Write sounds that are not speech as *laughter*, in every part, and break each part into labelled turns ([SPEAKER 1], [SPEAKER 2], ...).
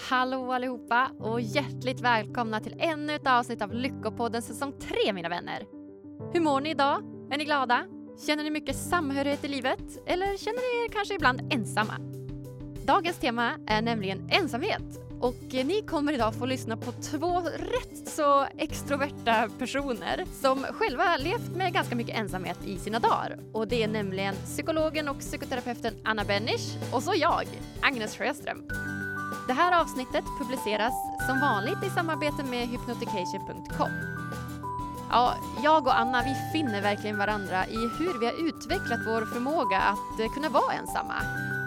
[SPEAKER 1] Hallå allihopa och hjärtligt välkomna till ännu ett avsnitt av Lyckopodden säsong 3 mina vänner. Hur mår ni idag? Är ni glada? Känner ni mycket samhörighet i livet? Eller känner ni er kanske ibland ensamma? Dagens tema är nämligen ensamhet och eh, ni kommer idag få lyssna på två rätt så extroverta personer som själva levt med ganska mycket ensamhet i sina dagar. Och det är nämligen psykologen och psykoterapeuten Anna Bennish och så jag, Agnes Sjöström. Det här avsnittet publiceras som vanligt i samarbete med hypnotication.com. Ja, jag och Anna vi finner verkligen varandra i hur vi har utvecklat vår förmåga att eh, kunna vara ensamma.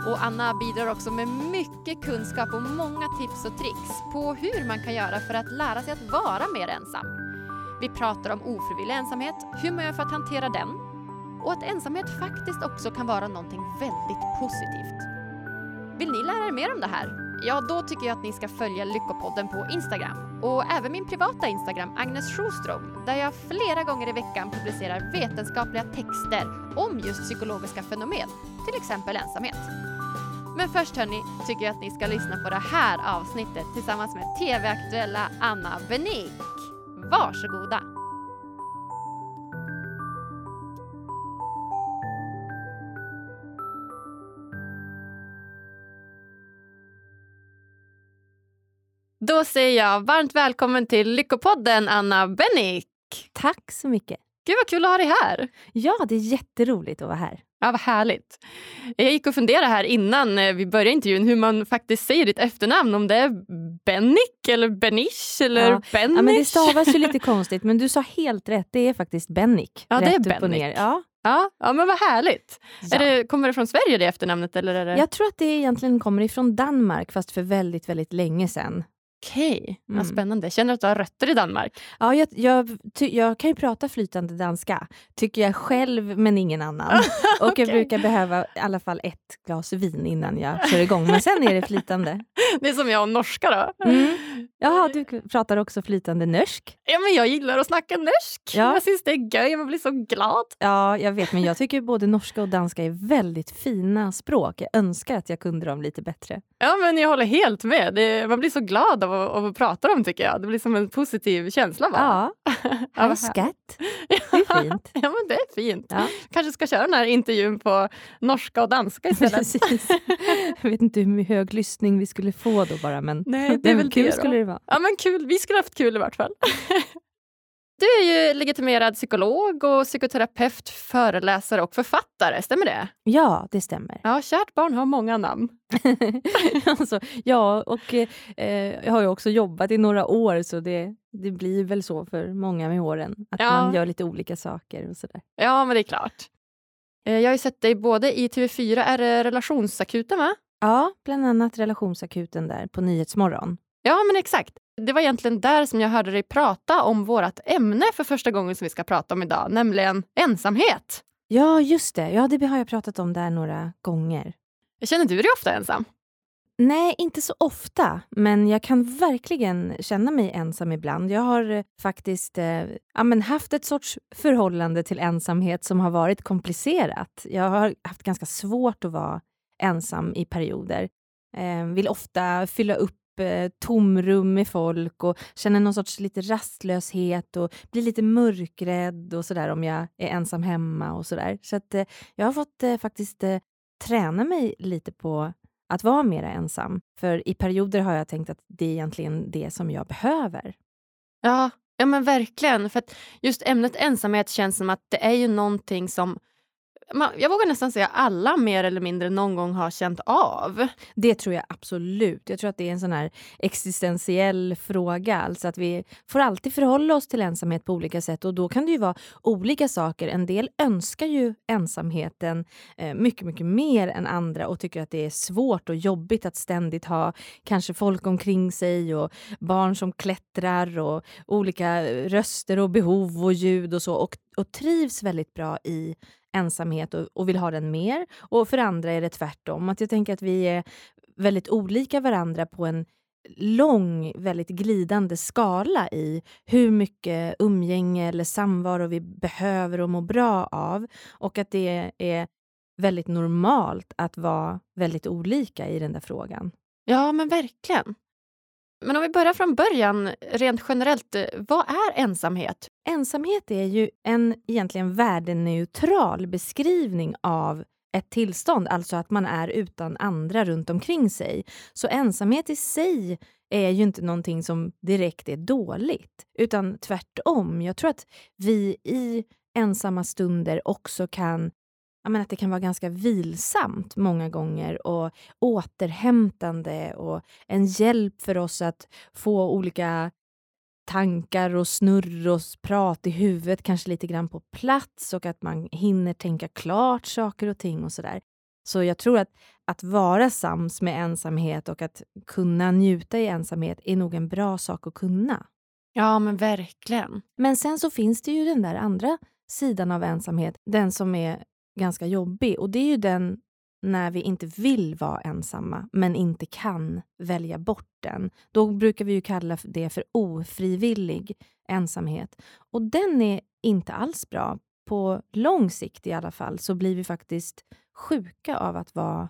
[SPEAKER 1] Och Anna bidrar också med mycket kunskap och många tips och tricks på hur man kan göra för att lära sig att vara mer ensam. Vi pratar om ofrivillig ensamhet, hur man gör för att hantera den och att ensamhet faktiskt också kan vara någonting väldigt positivt. Vill ni lära er mer om det här? Ja, då tycker jag att ni ska följa Lyckopodden på Instagram och även min privata Instagram Agnes Schostrom, där jag flera gånger i veckan publicerar vetenskapliga texter om just psykologiska fenomen, till exempel ensamhet. Men först hörni, tycker jag att ni ska lyssna på det här avsnittet tillsammans med TV-aktuella Anna Benik. Varsågoda! Då säger jag varmt välkommen till Lyckopodden, Anna Bennick.
[SPEAKER 2] Tack så mycket.
[SPEAKER 1] Gud vad kul att ha dig här.
[SPEAKER 2] Ja, det är jätteroligt att vara här.
[SPEAKER 1] Ja, vad härligt. Jag gick och funderade här innan eh, vi började intervjun hur man faktiskt säger ditt efternamn. Om det är Bennick eller Benish eller
[SPEAKER 2] ja.
[SPEAKER 1] Benish.
[SPEAKER 2] Ja, men det stavas ju lite *laughs* konstigt, men du sa helt rätt. Det är faktiskt Bennick.
[SPEAKER 1] Ja, det är Bennick.
[SPEAKER 2] Ja.
[SPEAKER 1] Ja, ja, men vad härligt.
[SPEAKER 2] Ja.
[SPEAKER 1] Är det, kommer det från Sverige det efternamnet? Eller är det...
[SPEAKER 2] Jag tror att det egentligen kommer ifrån Danmark, fast för väldigt, väldigt länge sedan.
[SPEAKER 1] Okej, vad
[SPEAKER 2] Mm.
[SPEAKER 1] spännande. Känner du att du har rötter i Danmark?
[SPEAKER 2] Ja, jag, jag, jag kan ju prata flytande danska, tycker jag själv, men ingen annan. *laughs* Och jag brukar behöva i alla fall ett glas vin innan jag kör igång, men sen är det flytande. *laughs*
[SPEAKER 1] Det är som jag och norska då.
[SPEAKER 2] Mm. Jaha, du pratar också flytande norsk?
[SPEAKER 1] Ja, men jag gillar att snacka norsk.
[SPEAKER 2] Ja.
[SPEAKER 1] Jag syns det är göj, man blir så glad.
[SPEAKER 2] Ja, jag vet, men jag tycker både norska och danska är väldigt fina språk. Jag önskar att jag kunde dem lite bättre.
[SPEAKER 1] Ja, men jag håller helt med. Det, man blir så glad av att, av att prata dem tycker jag. Det blir som en positiv känsla. Va?
[SPEAKER 2] Ja, *laughs*
[SPEAKER 1] Ja,
[SPEAKER 2] här
[SPEAKER 1] vad
[SPEAKER 2] skatt. *laughs* Det är fint.
[SPEAKER 1] Ja, men det är fint.
[SPEAKER 2] Ja.
[SPEAKER 1] Kanske ska köra den här intervjun på norska och danska istället.
[SPEAKER 2] Jag vet inte hur hög lyssning vi skulle få då bara, men
[SPEAKER 1] Nej, det är väl
[SPEAKER 2] kul
[SPEAKER 1] det
[SPEAKER 2] skulle det vara.
[SPEAKER 1] Ja, men kul. Vi skulle haft kul i vart fall. *laughs* Du är ju legitimerad psykolog och psykoterapeut, föreläsare och författare. Stämmer det?
[SPEAKER 2] Ja, det stämmer.
[SPEAKER 1] Ja, kärt barn har många namn. *laughs*
[SPEAKER 2] alltså, ja, och eh, jag har ju också jobbat i några år så det, det blir väl så för många med åren. Att
[SPEAKER 1] Ja.
[SPEAKER 2] man gör lite olika saker och sådär.
[SPEAKER 1] Ja, men det är klart. Eh, Jag har ju sett dig både i TV4, är det Relationsakuten va?
[SPEAKER 2] Ja, bland annat relationsakuten där på Nyhetsmorgon.
[SPEAKER 1] Ja, men exakt. Det var egentligen där som jag hörde dig prata om vårt ämne för första gången som vi ska prata om idag, nämligen ensamhet.
[SPEAKER 2] Ja, just det. Ja, det har jag pratat om där några gånger.
[SPEAKER 1] Känner du dig ofta ensam?
[SPEAKER 2] Nej, inte så ofta, men jag kan verkligen känna mig ensam ibland. Jag har eh, faktiskt eh, ja, men haft ett sorts förhållande till ensamhet som har varit komplicerat. Jag har haft ganska svårt att vara ensam i perioder. Eh, vill ofta fylla upp Typ, eh, tomrum med folk och känner någon sorts lite rastlöshet och blir lite mörkrädd och sådär om jag är ensam hemma och sådär. Så att eh, jag har fått eh, faktiskt träna mig lite på att vara mer ensam. För i perioder har jag tänkt att det är egentligen det som jag behöver.
[SPEAKER 1] Ja, ja men verkligen. För att just ämnet ensamhet känns som att det är ju någonting som jag vågar nästan säga alla mer eller mindre någon gång har känt av.
[SPEAKER 2] Det tror jag absolut. Jag tror att det är en sån här existentiell fråga. Alltså att vi får alltid förhålla oss till ensamhet på olika sätt och då kan det ju vara olika saker. En del önskar ju ensamheten eh, mycket, mycket mer än andra och tycker att det är svårt och jobbigt att ständigt ha kanske folk omkring sig och barn som klättrar och olika röster och behov och ljud och så och, och trivs väldigt bra i ensamhet och, och vill ha den mer. Och för andra är det tvärtom. Att jag tänker att vi är väldigt olika varandra på en lång, väldigt glidande skala i hur mycket umgänge eller samvaro vi behöver och mår bra av. Och att det är väldigt normalt att vara väldigt olika i den där frågan.
[SPEAKER 1] Ja, men verkligen. Men om vi börjar från början, rent generellt, eh, vad är ensamhet?
[SPEAKER 2] Ensamhet är ju en egentligen värdeneutral beskrivning av ett tillstånd, alltså att man är utan andra runt omkring sig. Så ensamhet i sig är ju inte någonting som direkt är dåligt, utan tvärtom. Jag tror att vi i ensamma stunder också kan menar, att det kan vara ganska vilsamt många gånger och återhämtande och en hjälp för oss att få olika tankar och snurr och prat i huvudet kanske lite grann på plats och att man hinner tänka klart saker och ting och sådär. Så jag tror att att vara sams med ensamhet och att kunna njuta i ensamhet är nog en bra sak att kunna.
[SPEAKER 1] Ja, men verkligen.
[SPEAKER 2] Men sen så finns det ju den där andra sidan av ensamhet, den som är ganska jobbig och det är ju den när vi inte vill vara ensamma men inte kan välja bort den. Då brukar vi ju kalla det för ofrivillig ensamhet. Och den är inte alls bra. På lång sikt i alla fall så blir vi faktiskt sjuka av att vara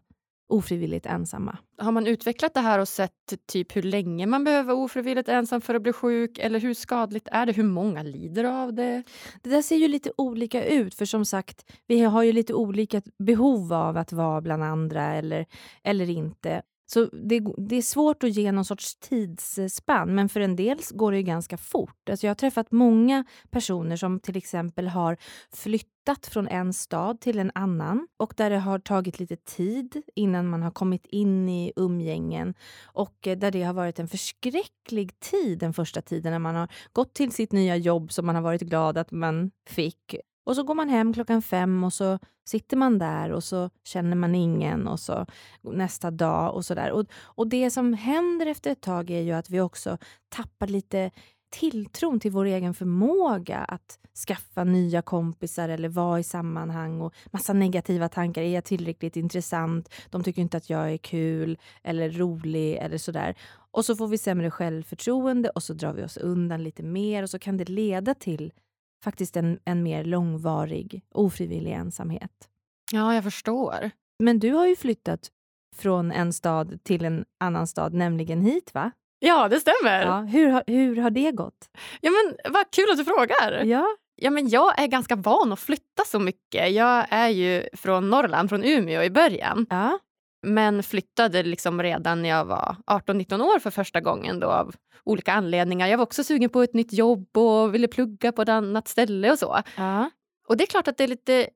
[SPEAKER 2] ofrivilligt ensamma.
[SPEAKER 1] Har man utvecklat det här och sett typ hur länge man behöver vara ofrivilligt ensam för att bli sjuk? Eller hur skadligt är det? Hur många lider av det?
[SPEAKER 2] Det där ser ju lite olika ut, för som sagt, vi har ju lite olika behov av att vara bland andra eller, eller inte. Så det, det, är svårt att ge någon sorts tidsspann, men för en del går det ganska fort. Alltså jag har träffat många personer som till exempel har flyttat från en stad till en annan och där det har tagit lite tid innan man har kommit in i umgängen och eh, där det har varit en förskräcklig tid den första tiden när man har gått till sitt nya jobb som man har varit glad att man fick och så går man hem klockan fem och så sitter man där och så känner man ingen och så nästa dag och sådär. Och, och det som händer efter ett tag är ju att vi också tappar lite tilltron till vår egen förmåga att skaffa nya kompisar eller vara i sammanhang och massa negativa tankar. Är jag tillräckligt intressant? De tycker inte att jag är kul eller rolig eller sådär. Och så får vi sämre självförtroende och så drar vi oss undan lite mer och så kan det leda till faktiskt en, en mer långvarig ofrivillig ensamhet.
[SPEAKER 1] Ja, jag förstår.
[SPEAKER 2] Men du har ju flyttat från en stad till en annan stad, nämligen hit va?
[SPEAKER 1] Ja, det stämmer.
[SPEAKER 2] Ja, hur, hur har det gått?
[SPEAKER 1] Ja, men Vad kul att du frågar.
[SPEAKER 2] Ja.
[SPEAKER 1] Ja, men jag är ganska van att flytta så mycket. Jag är ju från Norrland, från Umeå i början.
[SPEAKER 2] Ja.
[SPEAKER 1] Men flyttade liksom redan när jag var 18-19 år för första gången då av olika anledningar. Jag var också sugen på ett nytt jobb och ville plugga på ett annat ställe och så.
[SPEAKER 2] Ja.
[SPEAKER 1] Och det är klart att det är lite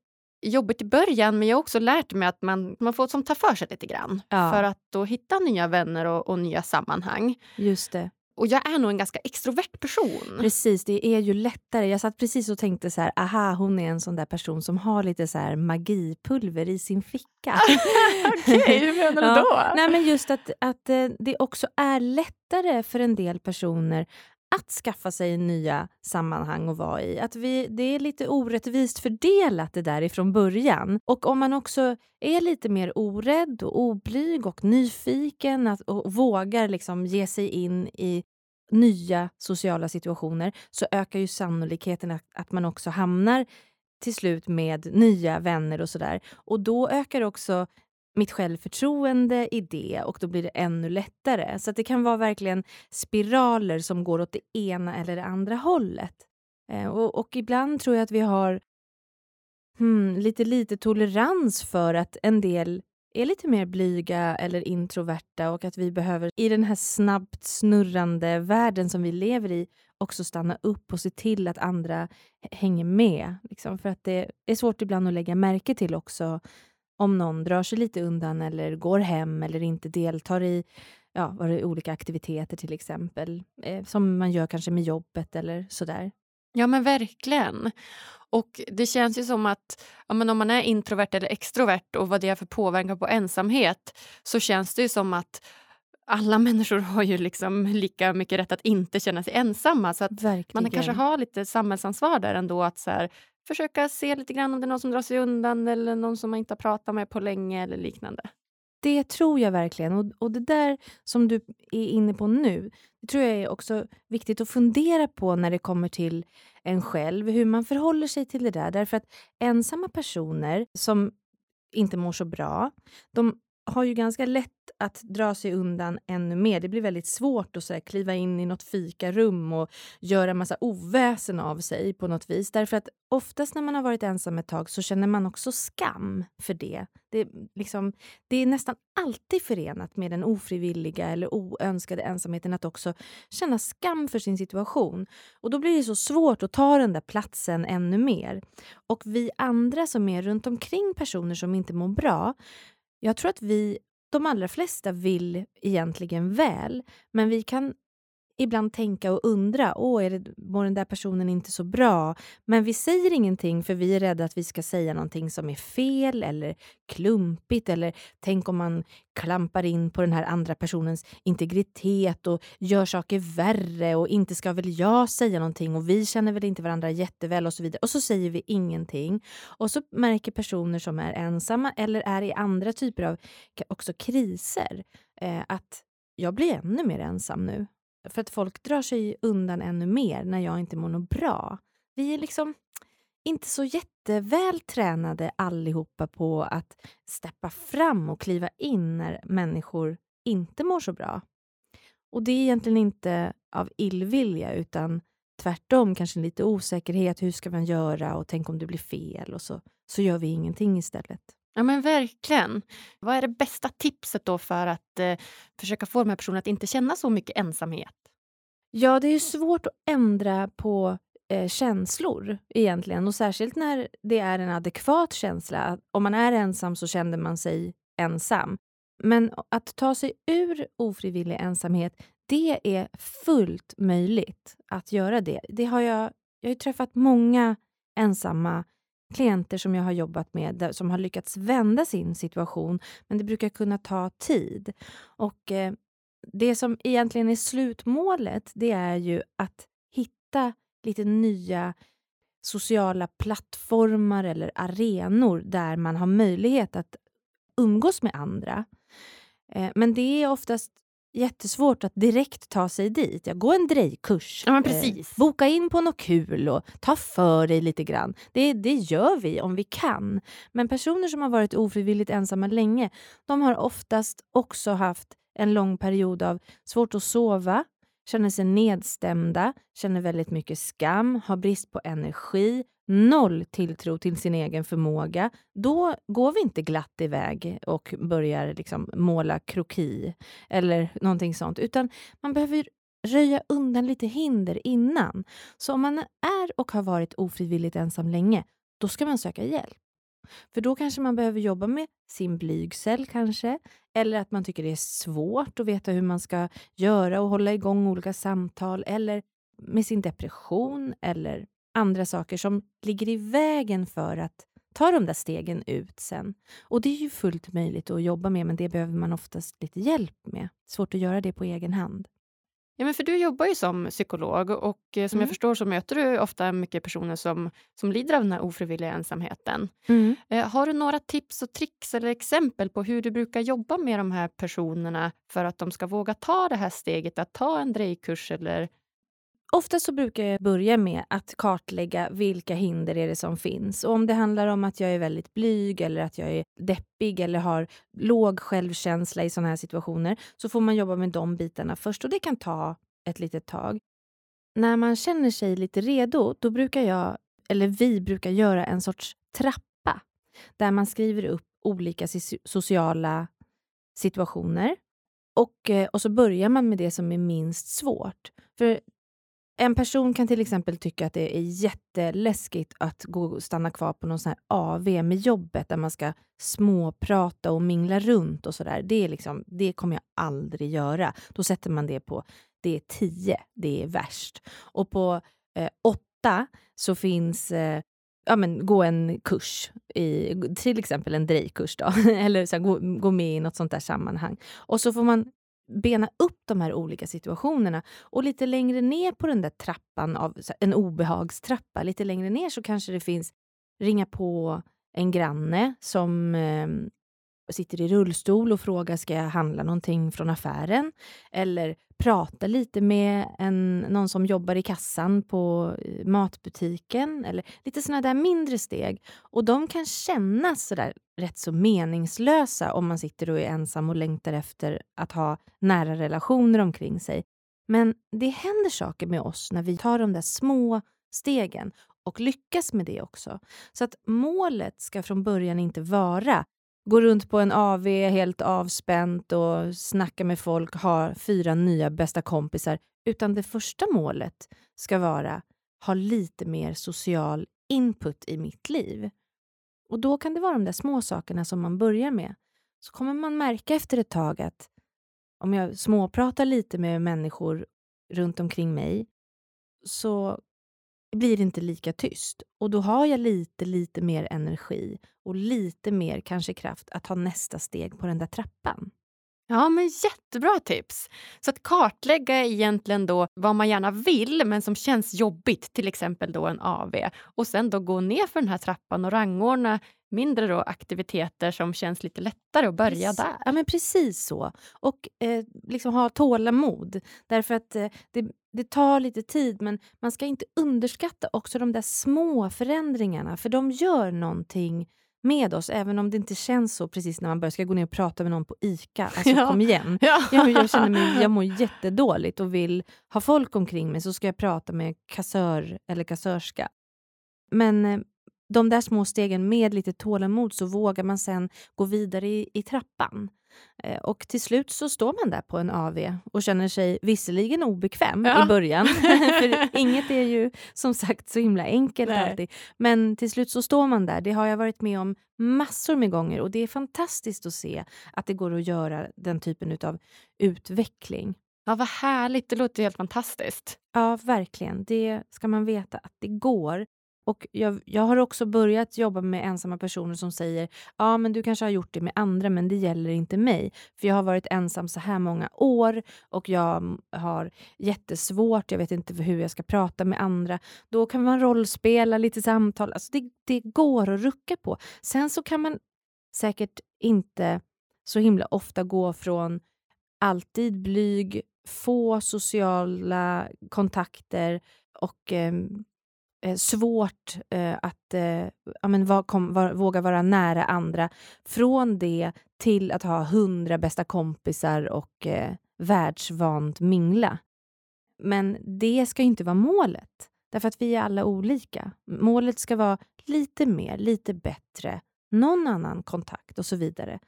[SPEAKER 1] jobbigt i början men jag har också lärt mig att man, man får som ta för sig lite grann.
[SPEAKER 2] Ja.
[SPEAKER 1] För att då hitta nya vänner och, och nya sammanhang.
[SPEAKER 2] Just det.
[SPEAKER 1] Och jag är nog en ganska extrovert person.
[SPEAKER 2] Precis, det är ju lättare. Jag satt precis och tänkte så här, aha, hon är en sån där person som har lite så här magipulver i sin ficka. *laughs*
[SPEAKER 1] Okej, okay, hur menar du då? Ja.
[SPEAKER 2] Nej, men just att, att eh, det också är lättare för en del personer att skaffa sig nya sammanhang att vara i. Att vi, det är lite orättvist fördelat det där ifrån början. Och om man också är lite mer orädd och oblyg och nyfiken att, och vågar liksom ge sig in i nya sociala situationer så ökar ju sannolikheten att, att man också hamnar till slut med nya vänner och sådär. Och då ökar också mitt självförtroende i det och då blir det ännu lättare. Så det kan vara verkligen spiraler som går åt det ena eller det andra hållet. Eh, och, och, ibland tror jag att vi har hmm, lite lite tolerans för att en del är lite mer blyga eller introverta och att vi behöver i den här snabbt snurrande världen som vi lever i också stanna upp och se till att andra hänger med. Liksom, för att det är svårt ibland att lägga märke till också om någon drar sig lite undan eller går hem eller inte deltar i ja, olika aktiviteter till exempel, eh, som man gör kanske med jobbet eller sådär.
[SPEAKER 1] Ja men verkligen. Och det känns ju som att ja, men om man är introvert eller extrovert och vad det är för påverkan på ensamhet så känns det ju som att alla *laughs* människor har ju liksom lika mycket rätt att inte känna sig ensamma. Så att man kanske har lite samhällsansvar där ändå. att så här, försöka se lite grann om det är någon som drar sig undan eller någon som man inte har pratat med på länge eller liknande.
[SPEAKER 2] Det tror jag verkligen. Och, och det där som du är inne på nu, det tror jag är också viktigt att fundera på när det kommer till en själv, hur man förhåller sig till det där. Därför att ensamma personer som inte mår så bra, de har ju ganska lätt att dra sig undan ännu mer. Det blir väldigt svårt att så här, kliva in i något fikarum och göra massa oväsen av sig på något vis. Därför att oftast när man har varit ensam ett tag så känner man också skam för det. Det, liksom, det är nästan alltid förenat med den ofrivilliga eller oönskade ensamheten att också känna skam för sin situation. Och då blir det så svårt att ta den där platsen ännu mer. Och vi andra som är runt omkring personer som inte mår bra jag tror att vi, de allra flesta vill egentligen väl, men vi kan ibland tänka och undra, åh, är det, mår den där personen inte så bra? Men vi säger ingenting för vi är rädda att vi ska säga någonting som är fel eller klumpigt eller tänk om man klampar in på den här andra personens integritet och gör saker värre och inte ska väl jag säga någonting och vi känner väl inte varandra jätteväl och så vidare. Och så säger vi ingenting. Och så märker personer som är ensamma eller är i andra typer av också kriser eh, att jag blir ännu mer ensam nu. För att folk drar sig undan ännu mer när jag inte mår något bra. Vi är liksom inte så jätteväl tränade allihopa på att steppa fram och kliva in när människor inte mår så bra. Och det är egentligen inte av illvilja utan tvärtom kanske lite osäkerhet. Hur ska man göra? Och tänk om det blir fel? Och så, så gör vi ingenting istället.
[SPEAKER 1] Ja men verkligen. Vad är det bästa tipset då för att eh, försöka få de här personerna att inte känna så mycket ensamhet?
[SPEAKER 2] Ja, det är svårt att ändra på eh, känslor egentligen och särskilt när det är en adekvat känsla. Om man är ensam så känner man sig ensam. Men att ta sig ur ofrivillig ensamhet, det är fullt möjligt att göra det. det har jag, jag har träffat många ensamma klienter som jag har jobbat med som har lyckats vända sin situation, men det brukar kunna ta tid. Och eh, Det som egentligen är slutmålet, det är ju att hitta lite nya sociala plattformar eller arenor där man har möjlighet att umgås med andra. Eh, men det är oftast jättesvårt att direkt ta sig dit. Jag går en drejkurs,
[SPEAKER 1] ja, eh,
[SPEAKER 2] boka in på något kul och ta för dig lite grann. Det, det gör vi om vi kan. Men personer som har varit ofrivilligt ensamma länge, de har oftast också haft en lång period av svårt att sova, känner sig nedstämda, känner väldigt mycket skam, har brist på energi, noll tilltro till sin egen förmåga, då går vi inte glatt iväg och börjar liksom måla kroki eller någonting sånt, utan man behöver röja undan lite hinder innan. Så om man är och har varit ofrivilligt ensam länge, då ska man söka hjälp. För då kanske man behöver jobba med sin blygsel kanske, eller att man tycker det är svårt att veta hur man ska göra och hålla igång olika samtal, eller med sin depression eller andra saker som ligger i vägen för att ta de där stegen ut sen. Och det är ju fullt möjligt att jobba med, men det behöver man oftast lite hjälp med. Svårt att göra det på egen hand.
[SPEAKER 1] Ja, men för du jobbar ju som psykolog och eh, som mm. jag förstår så möter du ofta mycket personer som, som lider av den här ofrivilliga ensamheten. Mm. Eh, har du några tips och tricks eller exempel på hur du brukar jobba med de här personerna för att de ska våga ta det här steget att ta en drejkurs eller
[SPEAKER 2] Ofta så brukar jag börja med att kartlägga vilka hinder är det som finns. Och om det handlar om att jag är väldigt blyg eller att jag är deppig eller har låg självkänsla i såna här situationer så får man jobba med de bitarna först och det kan ta ett litet tag. När man känner sig lite redo, då brukar jag, eller vi brukar göra en sorts trappa där man skriver upp olika sociala situationer och, eh, och så börjar man med det som är minst svårt. För en person kan till exempel tycka att det är jätteläskigt att gå och stanna kvar på någon sån här AV med jobbet där man ska småprata och mingla runt och sådär. Det, liksom, det kommer jag aldrig göra. Då sätter man det på det är 10, det är värst. Och på eh, 8 så finns eh, ja, men, gå en kurs, i, till exempel en drejkurs då, *laughs* eller så här, gå, gå med i något sånt där sammanhang. Och så får man bena upp de här olika situationerna. Och lite längre ner på den där trappan, av en obehagstrappa, lite längre ner så kanske det finns ringa på en granne som eh, sitter i rullstol och frågar ska jag handla någonting från affären? Eller prata lite med en, någon som jobbar i kassan på eh, matbutiken. Eller lite såna där mindre steg. Och de kan kännas sådär rätt så meningslösa om man sitter och är ensam och längtar efter att ha nära relationer omkring sig. Men det händer saker med oss när vi tar de där små stegen och lyckas med det också. Så att målet ska från början inte vara gå runt på en AV helt avspänt och snacka med folk, ha fyra nya bästa kompisar. Utan det första målet ska vara ha lite mer social input i mitt liv. Och då kan det vara de där små sakerna som man börjar med. Så kommer man märka efter ett tag att om jag småpratar lite med människor runt omkring mig så blir det inte lika tyst. Och då har jag lite, lite mer energi och lite mer kanske kraft att ta nästa steg på den där trappan.
[SPEAKER 1] Ja, men jättebra tips! Så att kartlägga egentligen då vad man gärna vill men som känns jobbigt, till exempel då en AV. Och sen då gå ner för den här trappan och rangordna mindre då aktiviteter som känns lite lättare att börja
[SPEAKER 2] precis,
[SPEAKER 1] där.
[SPEAKER 2] Ja, men precis så. Och eh, liksom ha tålamod. Därför att eh, det, det tar lite tid, men man ska inte underskatta också de där små förändringarna, för de gör någonting med oss, även om det inte känns så precis när man börjar ska gå ner och prata med någon på ICA. Alltså ja. kom igen. Ja. Jag, jag, känner mig, jag mår *laughs* jättedåligt och vill ha folk omkring mig så ska jag prata med kassör eller kassörska. Men eh, de där små stegen med lite tålamod så vågar man sen gå vidare i, i trappan. Eh, och till slut så står man där på en AV och känner sig visserligen obekväm ja. i början. *laughs* för *laughs* inget är ju som sagt så himla enkelt Nej. alltid. Men till slut så står man där. Det har jag varit med om massor med gånger och det är fantastiskt att se att det går att göra den typen av utveckling.
[SPEAKER 1] Ja, vad härligt. Det låter helt fantastiskt.
[SPEAKER 2] Ja, verkligen. Det ska man veta att det går. Och jag, jag har också börjat jobba med ensamma personer som säger ja men du kanske har gjort det med andra men det gäller inte mig. För jag har varit ensam så här många år och jag har jättesvårt, jag vet inte hur jag ska prata med andra. Då kan man rollspela, lite samtal. Alltså det, det går att rucka på. Sen så kan man säkert inte så himla ofta gå från alltid blyg, få sociala kontakter och eh, eh, Eh, svårt eh, att eh, ja, men var, kom, var, våga vara nära andra. Från det till att ha hundra bästa kompisar och eh, världsvant mingla. Men det ska inte vara målet, därför att vi är alla olika. Målet ska vara lite mer, lite bättre, någon annan kontakt och så vidare.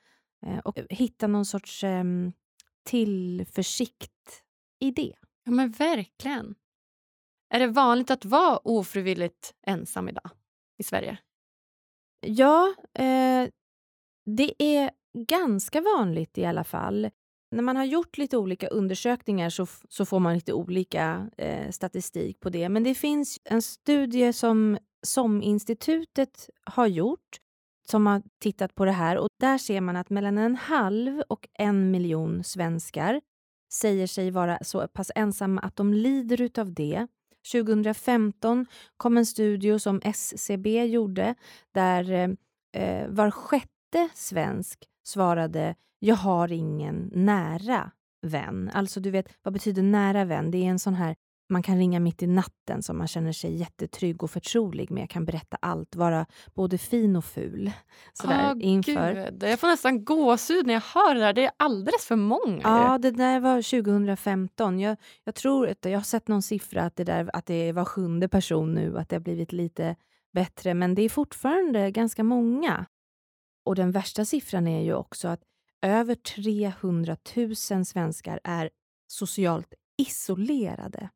[SPEAKER 2] Eh, och hitta någon sorts eh, tillförsikt i det.
[SPEAKER 1] Ja, men verkligen. Är det vanligt att vara ofrivilligt ensam idag i Sverige?
[SPEAKER 2] Ja, eh, det är ganska vanligt i alla fall. När man har gjort lite olika undersökningar så, så får man lite olika eh, statistik på det. Men det finns en studie som SOM-institutet har gjort som har tittat på det här och där ser man att mellan en halv och en miljon svenskar säger sig vara så pass ensamma att de lider utav det 2015 kom en studie som SCB gjorde där eh, eh, var sjätte svensk svarade “jag har ingen nära vän”. Alltså du vet, vad betyder nära vän? Det är en sån här man kan ringa mitt i natten som man känner sig jättetrygg och förtrolig med. Jag kan berätta allt, vara både fin och ful. Sådär,
[SPEAKER 1] oh, inför. Gud. Jag får nästan gåshud när jag hör det där. Det är alldeles för många.
[SPEAKER 2] Ja, det där var 2015. Jag, jag tror att jag har sett någon siffra att det, där, att det var sjunde person nu, att det har blivit lite bättre. Men det är fortfarande ganska många. Och den värsta siffran är ju också att över 300 000 svenskar är socialt isolerade.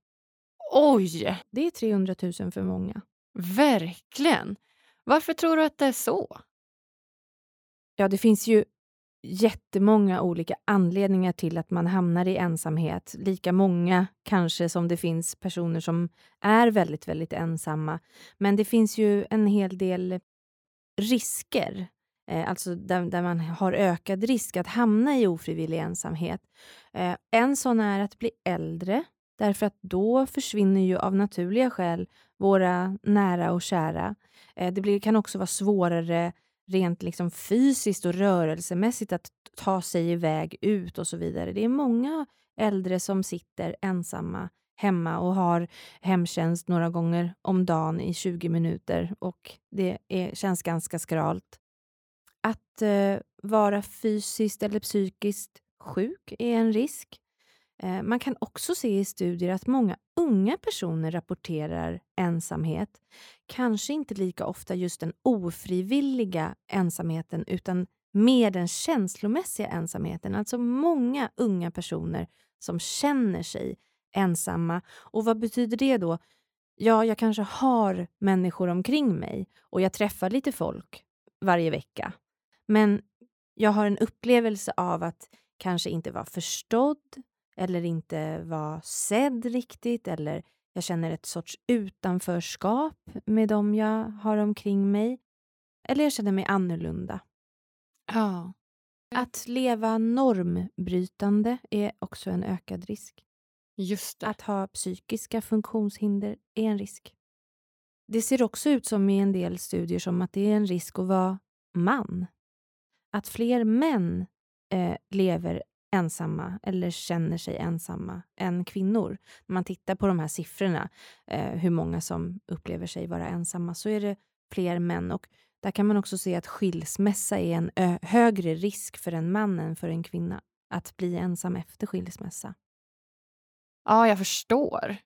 [SPEAKER 1] Oj!
[SPEAKER 2] Det är 300 000 för många.
[SPEAKER 1] Verkligen. Varför tror du att det är så?
[SPEAKER 2] Ja, det finns ju jättemånga olika anledningar till att man hamnar i ensamhet. Lika många kanske som det finns personer som är väldigt, väldigt ensamma. Men det finns ju en hel del risker, eh, alltså där, där, man har ökad risk att hamna i ofrivillig ensamhet. Eh, en sån är att bli äldre. Därför att då försvinner ju av naturliga skäl våra nära och kära. Eh, det blir, kan också vara svårare rent liksom fysiskt och rörelsemässigt att ta sig iväg ut och så vidare. Det är många äldre som sitter ensamma hemma och har hemtjänst några gånger om dagen i 20 minuter och det är, känns ganska skralt. Att eh, vara fysiskt eller psykiskt sjuk är en risk. Eh, man kan också se i studier att många unga personer rapporterar ensamhet. Kanske inte lika ofta just den ofrivilliga ensamheten utan mer den känslomässiga ensamheten. Alltså många unga personer som känner sig ensamma. Och vad betyder det då? Ja, jag kanske har människor omkring mig och jag träffar lite folk varje vecka. Men jag har en upplevelse av att kanske inte vara förstådd eller inte vara sedd riktigt eller jag känner ett sorts utanförskap med dem jag har omkring mig. Eller jag känner mig annorlunda.
[SPEAKER 1] Ja.
[SPEAKER 2] Att leva normbrytande är också en ökad risk.
[SPEAKER 1] Just det.
[SPEAKER 2] Att ha psykiska funktionshinder är en risk. Det ser också ut som i en del studier som att det är en risk att vara man. Att fler män eh, lever ensamma eller känner sig ensamma än kvinnor. När man tittar på de här siffrorna, eh, hur många som upplever sig vara ensamma, så är det fler män. Och där kan man också se att skilsmässa är en högre risk för en man än för en kvinna att bli ensam efter skilsmässa.
[SPEAKER 1] Ja, jag förstår.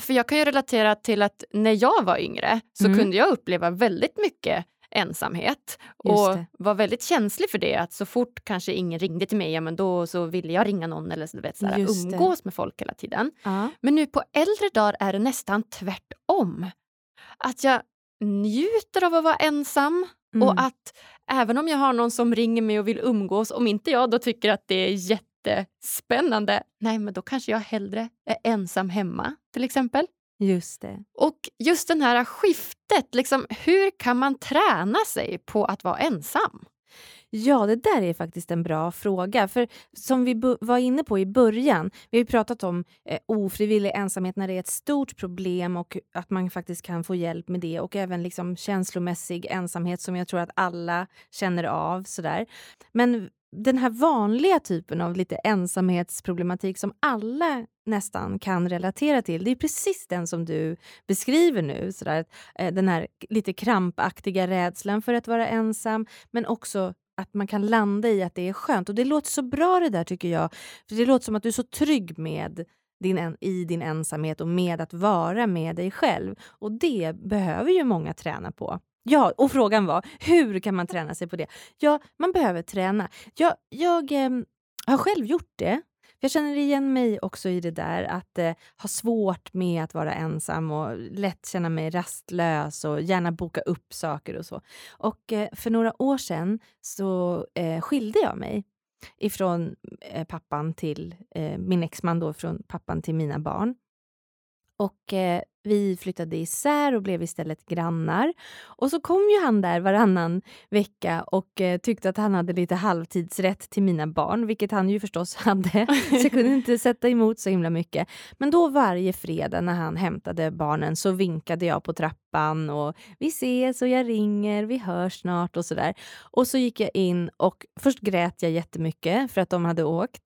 [SPEAKER 1] För jag kan ju relatera till att när jag var yngre så mm. kunde jag uppleva väldigt mycket ensamhet och var väldigt känslig för det. Att så fort kanske ingen ringde till mig, ja, men då så ville jag ringa någon eller så, vet, så här, umgås det. med folk hela tiden.
[SPEAKER 2] Ja.
[SPEAKER 1] Men nu på äldre dagar är det nästan tvärtom. Att jag njuter av att vara ensam mm. och att även om jag har någon som ringer mig och vill umgås, om inte jag då tycker att det är jättespännande, nej men då kanske jag hellre är ensam hemma till exempel.
[SPEAKER 2] Just det.
[SPEAKER 1] Och just det här skiftet, liksom, hur kan man träna sig på att vara ensam?
[SPEAKER 2] Ja, det där är faktiskt en bra fråga. För som vi var inne på i början, vi har pratat om eh, ofrivillig ensamhet när det är ett stort problem och att man faktiskt kan få hjälp med det och även liksom känslomässig ensamhet som jag tror att alla känner av. Sådär. Men den här vanliga typen av lite ensamhetsproblematik som alla nästan kan relatera till. Det är precis den som du beskriver nu. Sådär, eh, den här lite krampaktiga rädslan för att vara ensam men också att man kan landa i att det är skönt. Och Det låter så bra det där tycker jag. För Det låter som att du är så trygg med din, i din ensamhet och med att vara med dig själv. Och det behöver ju många träna på. Ja, och frågan var hur kan man träna sig på det? Ja, man behöver träna. Jag, jag eh, har själv gjort det. Jag känner igen mig också i det där att eh, ha svårt med att vara ensam och lätt känna mig rastlös och gärna boka upp saker och så. Och eh, för några år sedan så eh, skilde jag mig ifrån eh, pappan till eh, min exman då, från pappan till mina barn. Och eh, vi flyttade isär och blev istället grannar. Och så kom ju han där varannan vecka och eh, tyckte att han hade lite halvtidsrätt till mina barn, vilket han ju förstås *laughs* hade. Så jag kunde inte sätta emot så himla mycket. Men då varje fredag när han hämtade barnen så vinkade jag på trappan och vi ses och jag ringer, vi hörs snart och sådär. Och så gick jag in och först grät jag jättemycket för att de hade åkt.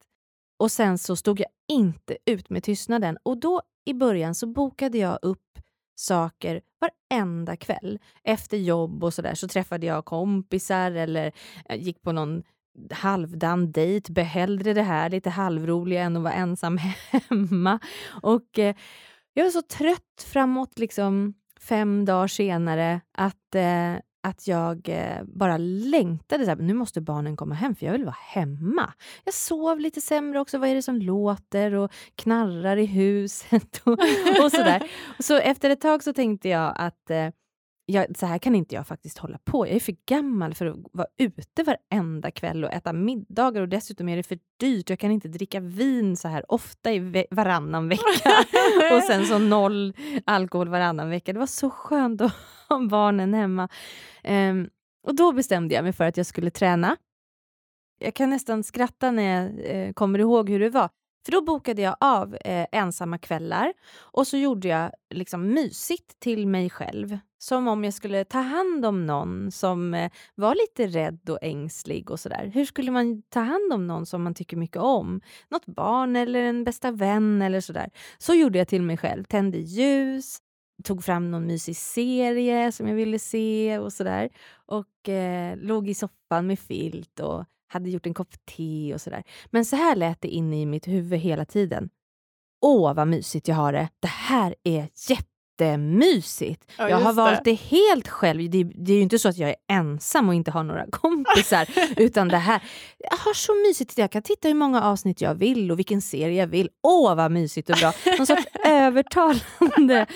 [SPEAKER 2] Och sen så stod jag inte ut med tystnaden och då i början så bokade jag upp saker varenda kväll. Efter jobb och sådär så träffade jag kompisar eller eh, gick på någon halvdan dejt, behällde det här lite halvroliga än att vara ensam *laughs* hemma. Och eh, jag var så trött framåt liksom fem dagar senare att eh, att jag eh, bara längtade. Så här, nu måste barnen komma hem, för jag vill vara hemma. Jag sov lite sämre också. Vad är det som låter och knarrar i huset? och, och sådär. *laughs* Så efter ett tag så tänkte jag att eh, jag, så här kan inte jag faktiskt hålla på. Jag är för gammal för att vara ute varenda kväll och äta middagar och dessutom är det för dyrt. Jag kan inte dricka vin så här ofta i ve varannan vecka *laughs* och sen så noll alkohol varannan vecka. Det var så skönt att ha barnen hemma. Um, och då bestämde jag mig för att jag skulle träna. Jag kan nästan skratta när jag eh, kommer ihåg hur det var. För då bokade jag av eh, ensamma kvällar och så gjorde jag liksom mysigt till mig själv. Som om jag skulle ta hand om någon som eh, var lite rädd och ängslig och sådär. Hur skulle man ta hand om någon som man tycker mycket om? Något barn eller en bästa vän eller sådär. Så gjorde jag till mig själv. Tände ljus, tog fram någon mysig serie som jag ville se och sådär. Och eh, låg i soffan med filt och hade gjort en kopp te och sådär. Men så här lät det inne i mitt huvud hela tiden. Åh, vad mysigt jag har det. Det här är jättemysigt.
[SPEAKER 1] Ja,
[SPEAKER 2] jag har
[SPEAKER 1] just det.
[SPEAKER 2] valt det helt själv. Det, det är ju inte så att jag är ensam och inte har några *laughs* kompisar. utan det här, jag har så mysigt. Jag kan titta hur många avsnitt jag vill och vilken serie jag vill. Åh, vad mysigt och bra. Någon sorts *laughs* övertalande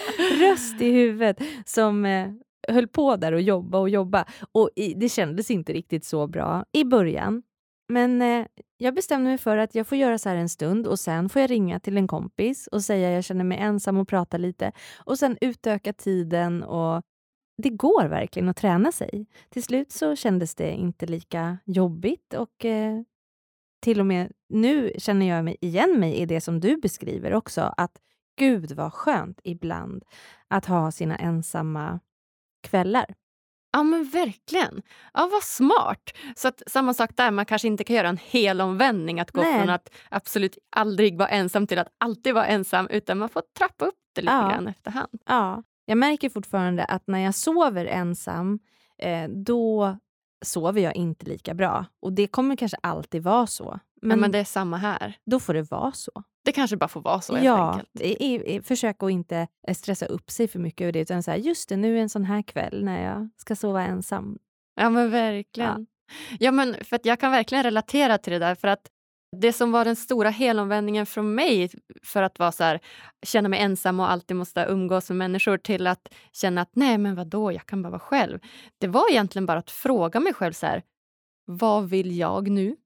[SPEAKER 2] röst i huvudet som eh, höll på där och jobba och jobba. Och i, det kändes inte riktigt så bra i början. Men eh, jag bestämde mig för att jag får göra så här en stund och sen får jag ringa till en kompis och säga jag känner mig ensam och prata lite. Och sen utöka tiden och det går verkligen att träna sig. Till slut så kändes det inte lika jobbigt och eh, till och med nu känner jag mig igen mig i det som du beskriver också. Att gud vad skönt ibland att ha sina ensamma kvällar.
[SPEAKER 1] Ja men verkligen. Ja vad smart. Så att samma sak där, man kanske inte kan göra en hel omvändning att gå
[SPEAKER 2] Nej.
[SPEAKER 1] från att absolut aldrig vara ensam till att alltid vara ensam utan man får trappa upp det lite
[SPEAKER 2] Ja.
[SPEAKER 1] grann efterhand.
[SPEAKER 2] Ja, jag märker fortfarande att när jag sover ensam, eh, då sover jag inte lika bra. Och det kommer kanske alltid vara så.
[SPEAKER 1] Men,
[SPEAKER 2] Men,
[SPEAKER 1] men det är samma här.
[SPEAKER 2] då får det vara så.
[SPEAKER 1] Det kanske bara får vara så helt
[SPEAKER 2] ja,
[SPEAKER 1] enkelt.
[SPEAKER 2] är, är, försök att inte eh, stressa upp sig för mycket över det. Utan så här, just det, nu är en sån här kväll när jag ska sova ensam.
[SPEAKER 1] Ja men verkligen. Ja. men för att jag kan verkligen relatera till det där för att det som var den stora helomvändningen från mig för att vara så här, känna mig ensam och alltid måste umgås med människor till att känna att nej men vadå, jag kan bara vara själv. Det var egentligen bara att fråga mig själv så här, vad vill jag nu?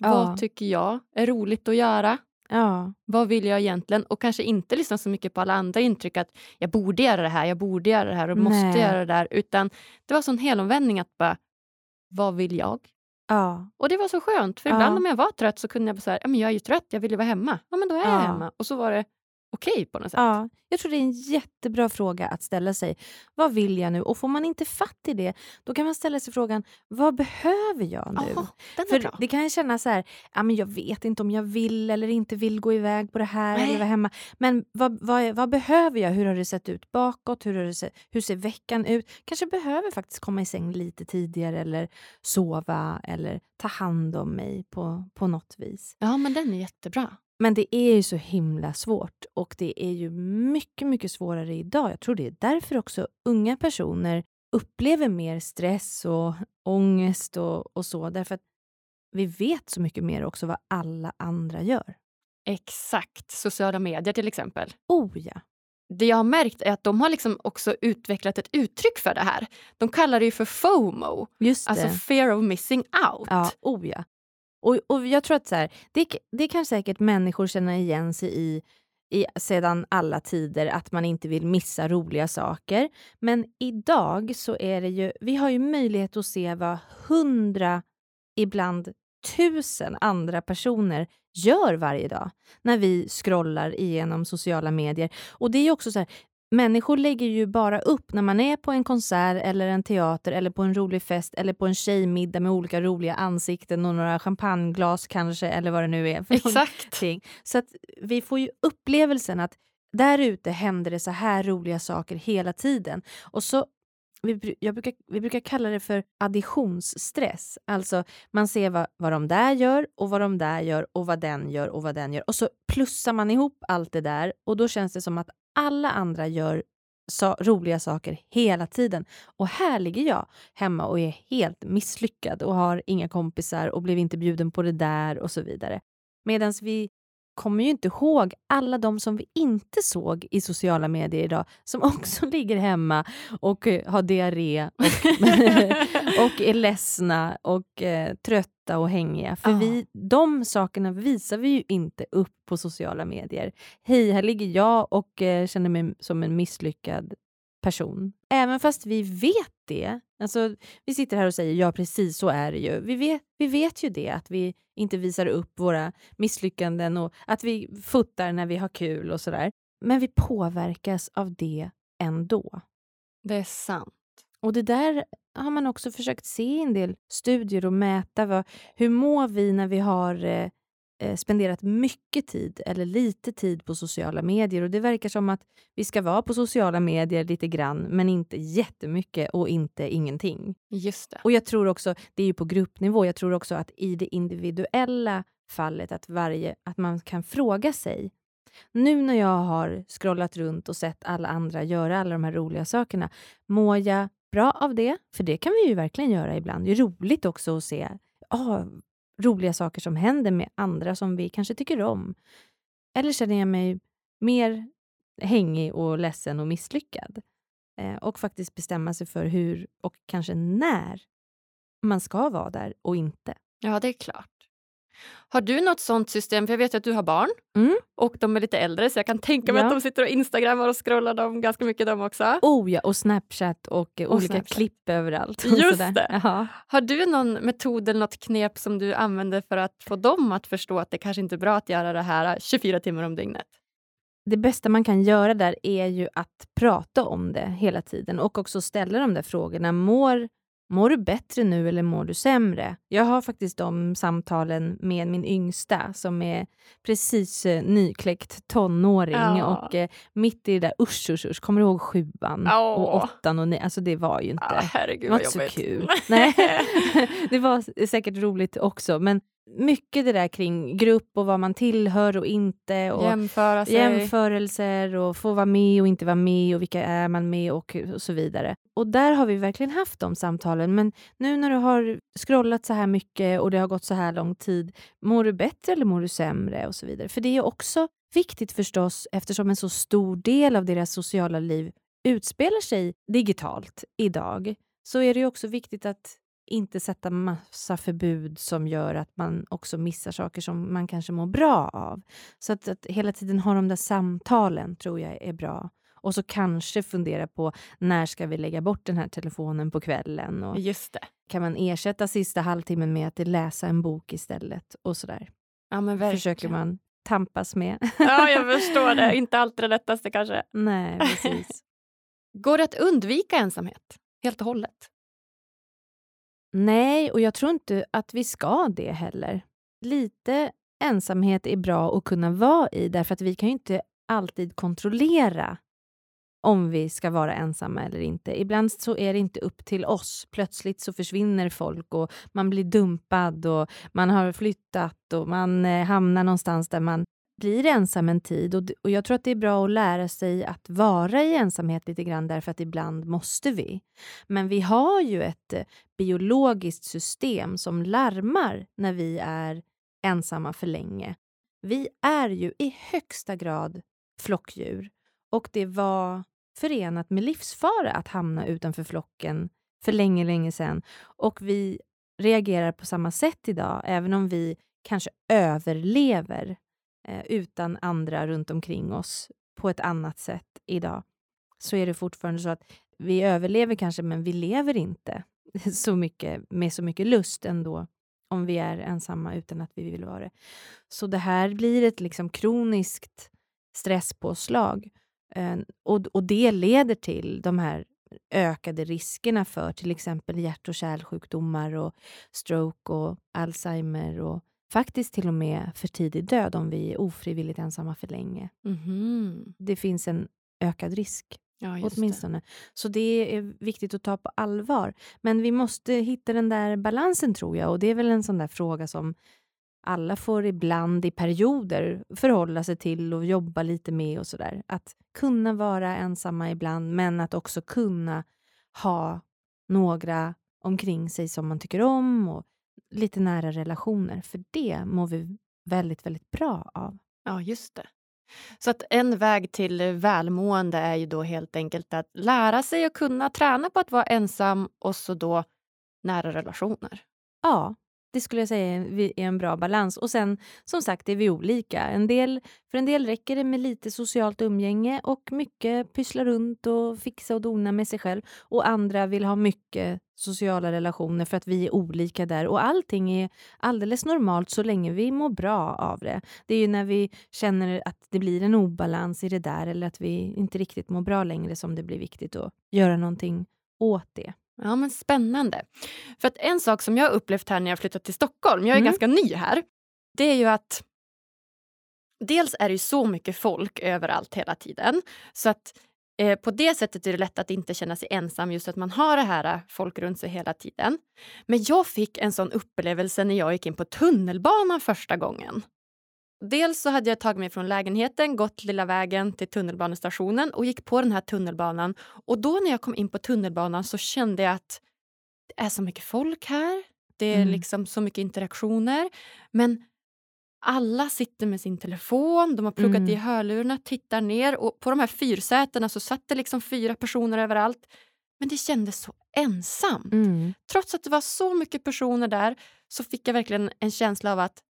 [SPEAKER 2] Ja.
[SPEAKER 1] Vad tycker jag är roligt att göra?
[SPEAKER 2] Ja,
[SPEAKER 1] Vad vill jag egentligen? Och kanske inte lyssna så mycket på alla andra intryck att jag borde göra det här, jag borde göra det här och måste
[SPEAKER 2] Nej.
[SPEAKER 1] göra det där. Utan det var sån helomvändning att bara, vad vill jag?
[SPEAKER 2] ja,
[SPEAKER 1] Och det var så skönt, för ibland om jag var trött så kunde jag bara säga, jag är ju trött, jag vill ju vara hemma. Ja men då är jag
[SPEAKER 2] Ja.
[SPEAKER 1] hemma. Och så var det okej på något sätt.
[SPEAKER 2] ja. Jag tror det är en jättebra fråga att ställa sig. Vad vill jag nu? Och får man inte fatt i det, då kan man ställa sig frågan, vad behöver jag nu?
[SPEAKER 1] Bra.
[SPEAKER 2] För det kan ju kännas så här, ja, men jag vet inte om jag vill eller inte vill gå iväg på det här
[SPEAKER 1] Nej.
[SPEAKER 2] eller vara hemma. Men vad, vad, vad behöver jag? Hur har det sett ut bakåt? Hur, har det sett, hur ser veckan ut? Kanske behöver faktiskt komma i säng lite tidigare eller sova eller ta hand om mig på, på något vis.
[SPEAKER 1] Ja men den är jättebra.
[SPEAKER 2] Men det är ju så himla svårt och det är ju mycket, mycket svårare idag. Jag tror det är därför också unga personer upplever mer stress och ångest och, och så. Därför att vi vet så mycket mer också vad alla andra gör.
[SPEAKER 1] Exakt. Sociala medier till exempel.
[SPEAKER 2] Oh ja.
[SPEAKER 1] Det jag har märkt är att de har liksom också utvecklat ett uttryck för det här. De kallar det ju för FOMO,
[SPEAKER 2] Just det.
[SPEAKER 1] alltså fear of missing out.
[SPEAKER 2] Ja, oh ja. Och, och jag tror att så här, det, det kan säkert människor känna igen sig i, i sedan alla tider, att man inte vill missa roliga saker. Men idag så är det ju, vi har ju möjlighet att se vad hundra, ibland tusen andra personer gör varje dag när vi scrollar igenom sociala medier. Och det är ju också så här, Människor lägger ju bara upp när man är på en konsert eller en teater eller på en rolig fest eller på en tjejmiddag med olika roliga ansikten och några champagneglas kanske eller vad det nu är för
[SPEAKER 1] Exakt.
[SPEAKER 2] någonting. Så att vi får ju upplevelsen att där ute händer det så här roliga saker hela tiden. Och så vi, brukar, vi brukar kalla det för additionsstress. Alltså man ser vad, vad de där gör och vad de där gör och vad den gör och vad den gör. Och så plussar man ihop allt det där och då känns det som att alla andra gör sa roliga saker hela tiden. Och här ligger jag hemma och är helt misslyckad och har inga kompisar och blev inte bjuden på det där och så vidare. Medan vi kommer ju inte ihåg alla de som vi inte såg i sociala medier idag som också *laughs* ligger hemma och eh, har diarré och, *laughs* och är ledsna och eh, trötta och hängiga. För
[SPEAKER 1] Ja.
[SPEAKER 2] vi, de sakerna visar vi ju inte upp på sociala medier. Hej, här ligger jag och eh, känner mig som en misslyckad person. Även fast vi vet det. Alltså, vi sitter här och säger ja precis så är det ju. Vi vet, vi vet ju det att vi inte visar upp våra misslyckanden och att vi fotar när vi har kul och sådär. Men vi påverkas av det ändå.
[SPEAKER 1] Det är sant.
[SPEAKER 2] Och det där har man också försökt se i en del studier och mäta. Vad, hur mår vi när vi har eh, eh, spenderat mycket tid eller lite tid på sociala medier? Och Det verkar som att vi ska vara på sociala medier lite grann, men inte jättemycket och inte ingenting.
[SPEAKER 1] Just det.
[SPEAKER 2] Och jag tror också, det är ju på gruppnivå, jag tror också att i det individuella fallet att, varje, att man kan fråga sig nu när jag har scrollat runt och sett alla andra göra alla de här roliga sakerna, mår jag bra av det? För det kan vi ju verkligen göra ibland. Det är roligt också att se oh, roliga saker som händer med andra som vi kanske tycker om. Eller känner jag mig mer hängig och ledsen och misslyckad? Eh, och faktiskt bestämma sig för hur och kanske när man ska vara där och inte.
[SPEAKER 1] Ja, det är klart. Har du något sånt system? För jag vet att du har barn
[SPEAKER 2] mm.
[SPEAKER 1] och de är lite äldre så jag kan tänka mig ja. att de sitter och instagrammar och scrollar dem ganska mycket de också.
[SPEAKER 2] Oh ja, och Snapchat och, och olika Snapchat. klipp överallt. *laughs*
[SPEAKER 1] Just det. Jaha. Har du någon metod eller något knep som du använder för att få dem att förstå att det kanske inte är bra att göra det här 24 timmar om dygnet?
[SPEAKER 2] det bästa man kan göra där är ju att prata om det hela tiden och också ställa de där frågorna. Mår Mår du bättre nu eller mår du sämre? Jag har faktiskt de samtalen med min yngsta som är precis eh, nykläckt tonåring ja. och eh, mitt i det där usch, usch, usch. Kommer du ihåg sjuan ja. och åttan och nio? Alltså det var ju inte, ja,
[SPEAKER 1] herregud,
[SPEAKER 2] det var inte så kul. *laughs* Nej. *laughs* det var säkert roligt också men mycket det där kring grupp och vad man tillhör och inte. Och
[SPEAKER 1] Jämföra sig.
[SPEAKER 2] Jämförelser och få vara med och inte vara med och vilka är man med och, och så vidare. Och där har vi verkligen haft de samtalen. Men nu när du har scrollat så här mycket och det har gått så här lång tid, mår du bättre eller mår du sämre? och så vidare. För det är också viktigt förstås eftersom en så stor del av deras sociala liv utspelar sig digitalt idag så är det också viktigt att inte sätta massa förbud som gör att man också missar saker som man kanske mår bra av. Så att, att hela tiden ha de där samtalen tror jag är bra. Och så kanske fundera på när ska vi lägga bort den här telefonen på kvällen? Och
[SPEAKER 1] Just det.
[SPEAKER 2] Kan man ersätta sista halvtimmen med att läsa en bok istället? Och sådär.
[SPEAKER 1] Ja, men verkligen.
[SPEAKER 2] Försöker man tampas med.
[SPEAKER 1] Ja, jag förstår det. *laughs* Inte alltid det lättaste kanske.
[SPEAKER 2] Nej, precis. *laughs*
[SPEAKER 1] Går det att undvika ensamhet helt och hållet?
[SPEAKER 2] Nej, och jag tror inte att vi ska det heller. Lite ensamhet är bra att kunna vara i därför att vi kan ju inte alltid kontrollera om vi ska vara ensamma eller inte. Ibland så är det inte upp till oss. Plötsligt så försvinner folk och man blir dumpad och man har flyttat och man eh, hamnar någonstans där man blir ensam en tid. Och, och Jag tror att det är bra att lära sig att vara i ensamhet lite grann därför att ibland måste vi. Men vi har ju ett eh, biologiskt system som larmar när vi är ensamma för länge. Vi är ju i högsta grad flockdjur och det var förenat med livsfara att hamna utanför flocken för länge, länge sedan. Och vi reagerar på samma sätt idag, även om vi kanske överlever eh, utan andra runt omkring oss på ett annat sätt idag, så är det fortfarande så att vi överlever kanske, men vi lever inte *laughs* så mycket, med så mycket lust ändå om vi är ensamma utan att vi vill vara det. Så det här blir ett liksom kroniskt stresspåslag eh, och, och det leder till de här ökade riskerna för till exempel hjärt och kärlsjukdomar och stroke och Alzheimer och faktiskt till och med för tidig död om vi är ofrivilligt ensamma för länge.
[SPEAKER 1] Mm.
[SPEAKER 2] Det finns en ökad risk.
[SPEAKER 1] Ja,
[SPEAKER 2] åtminstone. Det. Så det är viktigt att ta på allvar. Men vi måste hitta den där balansen tror jag och det är väl en sån där fråga som alla får ibland i perioder förhålla sig till och jobba lite med och sådär. Att kunna vara ensamma ibland men att också kunna ha några omkring sig som man tycker om och lite nära relationer, för det mår vi väldigt, väldigt bra av.
[SPEAKER 1] Ja, just det. Så att en väg till välmående är ju då helt enkelt att lära sig att kunna träna på att vara ensam och så då nära relationer.
[SPEAKER 2] Ja, det skulle jag säga är en bra balans. Och sen som sagt är vi olika. En del, för en del räcker det med lite socialt umgänge och mycket pyssla runt och fixa och dona med sig själv. Och andra vill ha mycket sociala relationer för att vi är olika där. Och allting är alldeles normalt så länge vi mår bra av det. Det är ju när vi känner att det blir en obalans i det där eller att vi inte riktigt mår bra längre som det blir viktigt att göra någonting åt det.
[SPEAKER 1] Ja, men Spännande. För att En sak som jag har upplevt här när jag flyttat till Stockholm, jag är mm. ganska ny här, det är ju att dels är det så mycket folk överallt hela tiden. Så att eh, på det sättet är det lätt att inte känna sig ensam just att man har det här eh, folk runt sig hela tiden. Men jag fick en sån upplevelse när jag gick in på tunnelbanan första gången. Dels så hade jag tagit mig från lägenheten, gått lilla vägen till tunnelbanestationen och gick på den här tunnelbanan. Och då när jag kom in på tunnelbanan så kände jag att det är så mycket folk här. Det är mm. liksom så mycket interaktioner. Men alla sitter med sin telefon, de har pluggat mm. i hörlurarna, tittar ner och på de här fyrsätena så satt det liksom fyra personer överallt. Men det kändes så ensamt. Mm. Trots att det var så mycket personer där så fick jag verkligen en känsla av att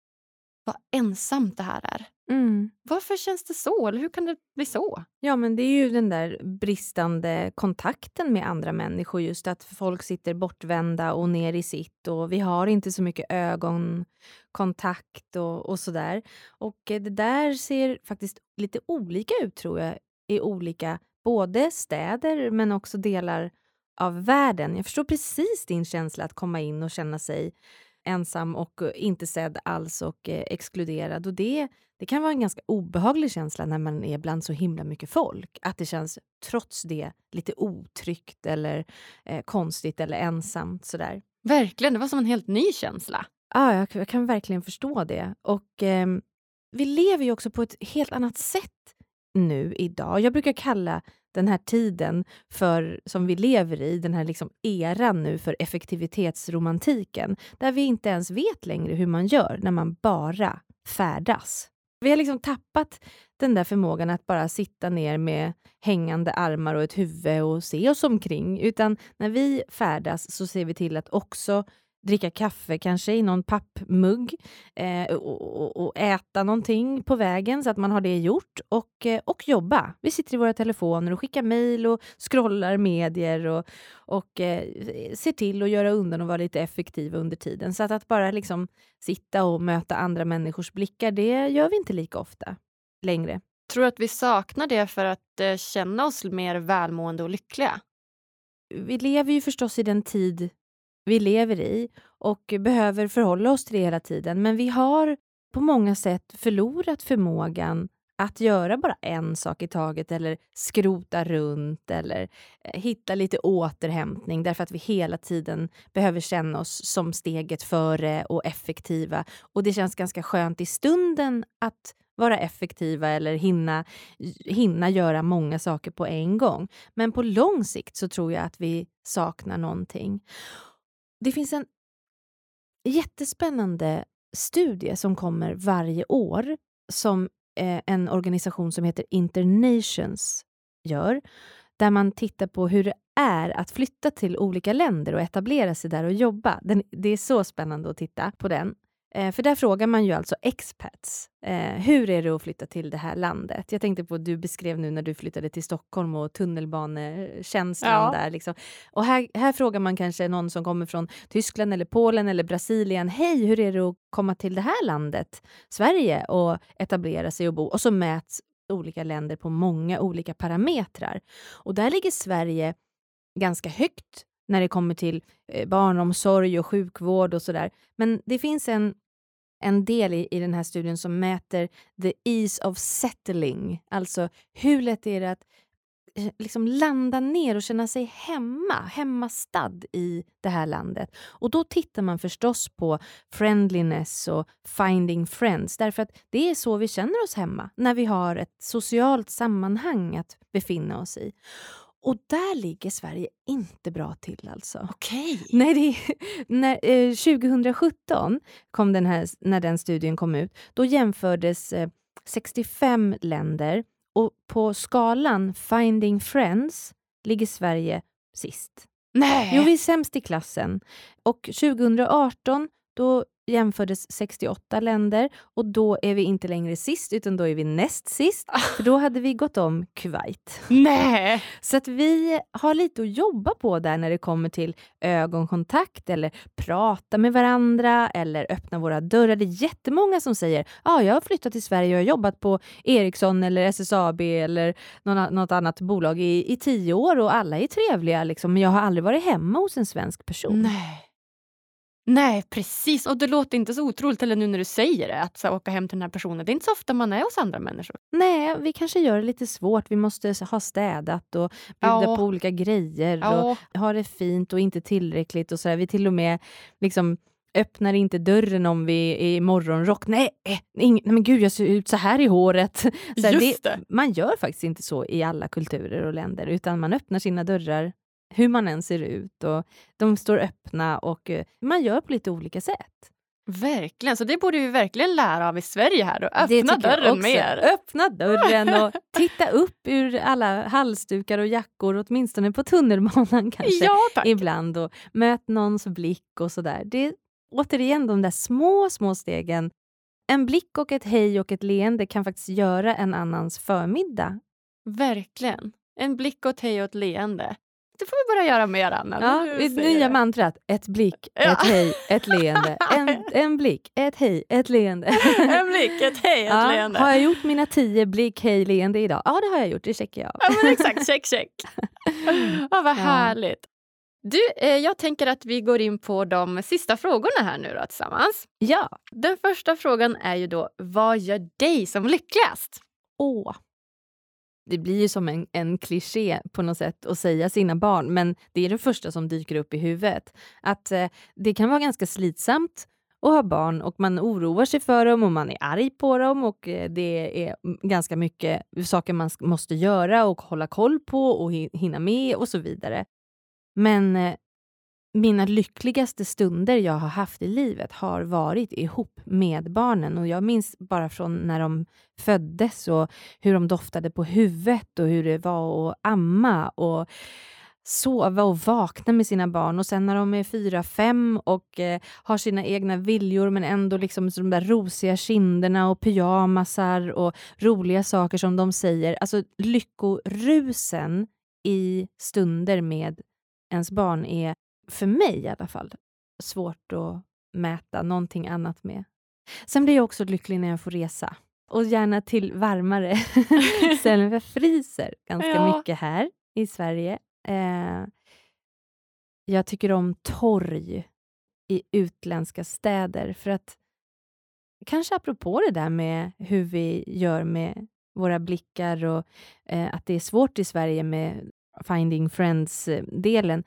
[SPEAKER 1] vad ensamt det här är. Mm. Varför känns det så? Eller hur kan det bli så?
[SPEAKER 2] Ja, men det är ju den där bristande kontakten med andra människor. Just att folk sitter bortvända och ner i sitt och vi har inte så mycket ögonkontakt och, och sådär. Och det där ser faktiskt lite olika ut tror jag i olika både städer men också delar av världen. Jag förstår precis din känsla att komma in och känna sig ensam och eh, inte sedd alls och eh, exkluderad. Och det, det kan vara en ganska obehaglig känsla när man är bland så himla mycket folk. Att det känns trots det lite otryggt eller eh, konstigt eller ensamt. Sådär.
[SPEAKER 1] Verkligen, det var som en helt ny känsla.
[SPEAKER 2] Ja, jag, jag kan verkligen förstå det. Och eh, Vi lever ju också på ett helt annat sätt nu idag. Jag brukar kalla den här tiden för, som vi lever i, den här liksom eran nu för effektivitetsromantiken, där vi inte ens vet längre hur man gör när man bara färdas. Vi har liksom tappat den där förmågan att bara sitta ner med hängande armar och ett huvud och se oss omkring, utan när vi färdas så ser vi till att också dricka kaffe kanske i någon pappmugg eh, och, och, och, äta någonting på vägen så att man har det gjort och, eh, och jobba. Vi sitter i våra telefoner och skickar mejl och scrollar medier och, och eh, ser till att göra undan och vara lite effektiva under tiden. Så att, att bara liksom sitta och möta andra människors blickar, det gör vi inte lika ofta längre.
[SPEAKER 1] Tror du att vi saknar det för att eh, känna oss mer välmående och lyckliga?
[SPEAKER 2] Vi lever ju förstås i den tid vi lever i och behöver förhålla oss till det hela tiden. Men vi har på många sätt förlorat förmågan att göra bara en sak i taget eller skrota runt eller eh, hitta lite återhämtning därför att vi hela tiden behöver känna oss som steget före och effektiva. Och det känns ganska skönt i stunden att vara effektiva eller hinna, hinna göra många saker på en gång. Men på lång sikt så tror jag att vi saknar någonting. Det finns en jättespännande studie som kommer varje år som eh, en organisation som heter Internations gör där man tittar på hur det är att flytta till olika länder och etablera sig där och jobba. Den, det är så spännande att titta på den. Eh, för där frågar man ju alltså expats. Eh, hur är det att flytta till det här landet? Jag tänkte på du beskrev nu när du flyttade till Stockholm och tunnelbanekänslan ja. där. Liksom. Och här, här frågar man kanske någon som kommer från Tyskland eller Polen eller Brasilien. Hej, hur är det att komma till det här landet, Sverige, och etablera sig och bo? Och så mäts olika länder på många olika parametrar. Och där ligger Sverige ganska högt när det kommer till eh, barnomsorg och sjukvård och sådär. Men det finns en, en del i, i den här studien som mäter the ease of settling. Alltså hur lätt är det att eh, liksom landa ner och känna sig hemma, hemmastad i det här landet. Och då tittar man förstås på friendliness och finding friends därför att det är så vi känner oss hemma, när vi har ett socialt sammanhang att befinna oss i. Och där ligger Sverige inte bra till alltså.
[SPEAKER 1] Okej.
[SPEAKER 2] Det, *laughs* när, eh, 2017, kom den här, när den studien kom ut, då jämfördes eh, 65 länder och på skalan Finding Friends ligger Sverige sist.
[SPEAKER 1] Nej!
[SPEAKER 2] Jo, vi är sämst i klassen. Och 2018 Då jämfördes 68 länder och då är vi inte längre sist utan då är vi näst sist. För då hade vi gått om Kuwait.
[SPEAKER 1] Nej!
[SPEAKER 2] Så att vi har lite att jobba på där när det kommer till ögonkontakt eller prata med varandra eller öppna våra dörrar. Det är jättemånga som säger ja, ah, jag har flyttat till Sverige och har jobbat på Ericsson eller SSAB eller något annat bolag i, i tio år och alla är trevliga liksom, men jag har aldrig varit hemma hos en svensk person.
[SPEAKER 1] Nej. Nej, precis. Och det låter inte så otroligt heller nu när du säger det, att så, åka hem till den här personen. Det är inte så ofta man är hos andra människor.
[SPEAKER 2] Nej, vi kanske gör det lite svårt. Vi måste ha städat och bjuda ja. på olika grejer ja. och ha det fint och inte tillräckligt. och så Vi till och med liksom öppnar inte dörren om vi är i morgonrock. Nej, eh, nej, men gud, jag ser ut så här i håret. *laughs* Så här, det. Man gör faktiskt inte så i alla kulturer och länder, utan man öppnar sina dörrar hur man än ser ut och de står öppna och eh, man gör på lite olika sätt.
[SPEAKER 1] Verkligen, så det borde vi verkligen lära av i Sverige här och öppna dörren mer.
[SPEAKER 2] Öppna dörren och *laughs* titta upp ur alla halsdukar och jackor, åtminstone på tunnelbanan *laughs* kanske
[SPEAKER 1] ja,
[SPEAKER 2] ibland och möt någons blick och sådär. Det är återigen de där små, små stegen. En blick och ett hej och ett leende kan faktiskt göra en annans förmiddag.
[SPEAKER 1] Verkligen. En blick och ett hej och ett leende. Det får vi börja göra mer, Anna.
[SPEAKER 2] Ja, nya det. mantrat. Ett blick, ja. ett hej, ett leende. *laughs* En, en blick, ett hej, ett leende. *laughs*
[SPEAKER 1] en blick, ett hej, ett ja. leende.
[SPEAKER 2] Har jag gjort mina tio blick, hej, leende idag? Ja, det har jag gjort. Det checkar jag
[SPEAKER 1] Ja, men exakt. Check, check. *laughs* ja, vad härligt. Du, eh, jag tänker att vi går in på de sista frågorna här nu då, tillsammans.
[SPEAKER 2] Ja.
[SPEAKER 1] Den första frågan är ju då, vad gör dig som lyckligast?
[SPEAKER 2] Åh, det blir ju som en, en kliché på något sätt att säga sina barn, men det är det första som dyker upp i huvudet. Att eh, det kan vara ganska slitsamt att ha barn och man oroar sig för dem och man är arg på dem och eh, det är ganska mycket saker man måste göra och hålla koll på och hinna med och så vidare. Men eh, mina lyckligaste stunder jag har haft i livet har varit ihop med barnen. Och Jag minns bara från när de föddes och hur de doftade på huvudet och hur det var att amma och sova och vakna med sina barn. Och sen när de är fyra, fem och eh, har sina egna viljor men ändå liksom de där rosiga kinderna och pyjamasar och roliga saker som de säger. Alltså lyckorusen i stunder med ens barn är för mig i alla fall, svårt att mäta någonting annat med. Sen blir jag också lycklig när jag får resa. Och gärna till varmare *laughs* ställen. jag fryser ganska ja. mycket här i Sverige. Eh, jag tycker om torg i utländska städer. För att Kanske apropå det där med hur vi gör med våra blickar och eh, att det är svårt i Sverige med Finding Friends-delen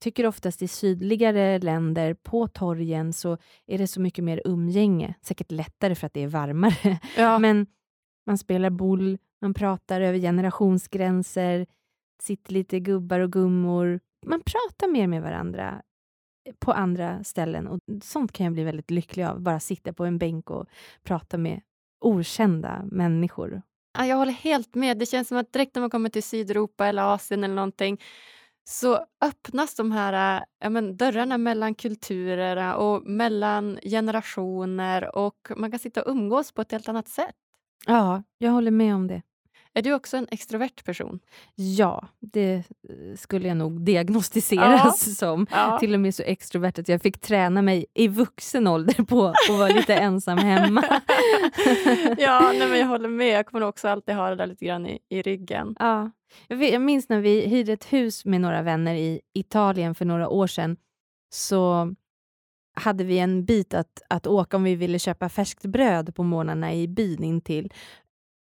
[SPEAKER 2] tycker oftast i sydligare länder, på torgen, så är det så mycket mer umgänge. Säkert lättare för att det är varmare. *laughs* Ja. Men man spelar boll, man pratar över generationsgränser, sitter lite gubbar och gummor. Man pratar mer med varandra på andra ställen och sånt kan jag bli väldigt lycklig av. Bara sitta på en bänk och prata med okända människor.
[SPEAKER 1] jag håller helt med. Det känns som att direkt när man kommer till Sydeuropa eller Asien eller någonting så öppnas de här ja, men, dörrarna mellan kulturer och mellan generationer och man kan sitta och umgås på ett helt annat sätt.
[SPEAKER 2] Ja, jag håller med om det.
[SPEAKER 1] Är du också en extrovert person?
[SPEAKER 2] Ja, det eh, skulle jag nog diagnostiseras ja. som. Ja. Till och med så extrovert att jag fick träna mig i vuxen ålder på att vara lite *laughs* ensam hemma.
[SPEAKER 1] ja, nej, men jag håller med. Jag kommer också alltid ha det där lite grann i, i ryggen.
[SPEAKER 2] Ja. Jag, vet, jag minns när vi hyrde ett hus med några vänner i Italien för några år sedan. Så hade vi en bit att, att åka om vi ville köpa färskt bröd på morgnarna i byn intill.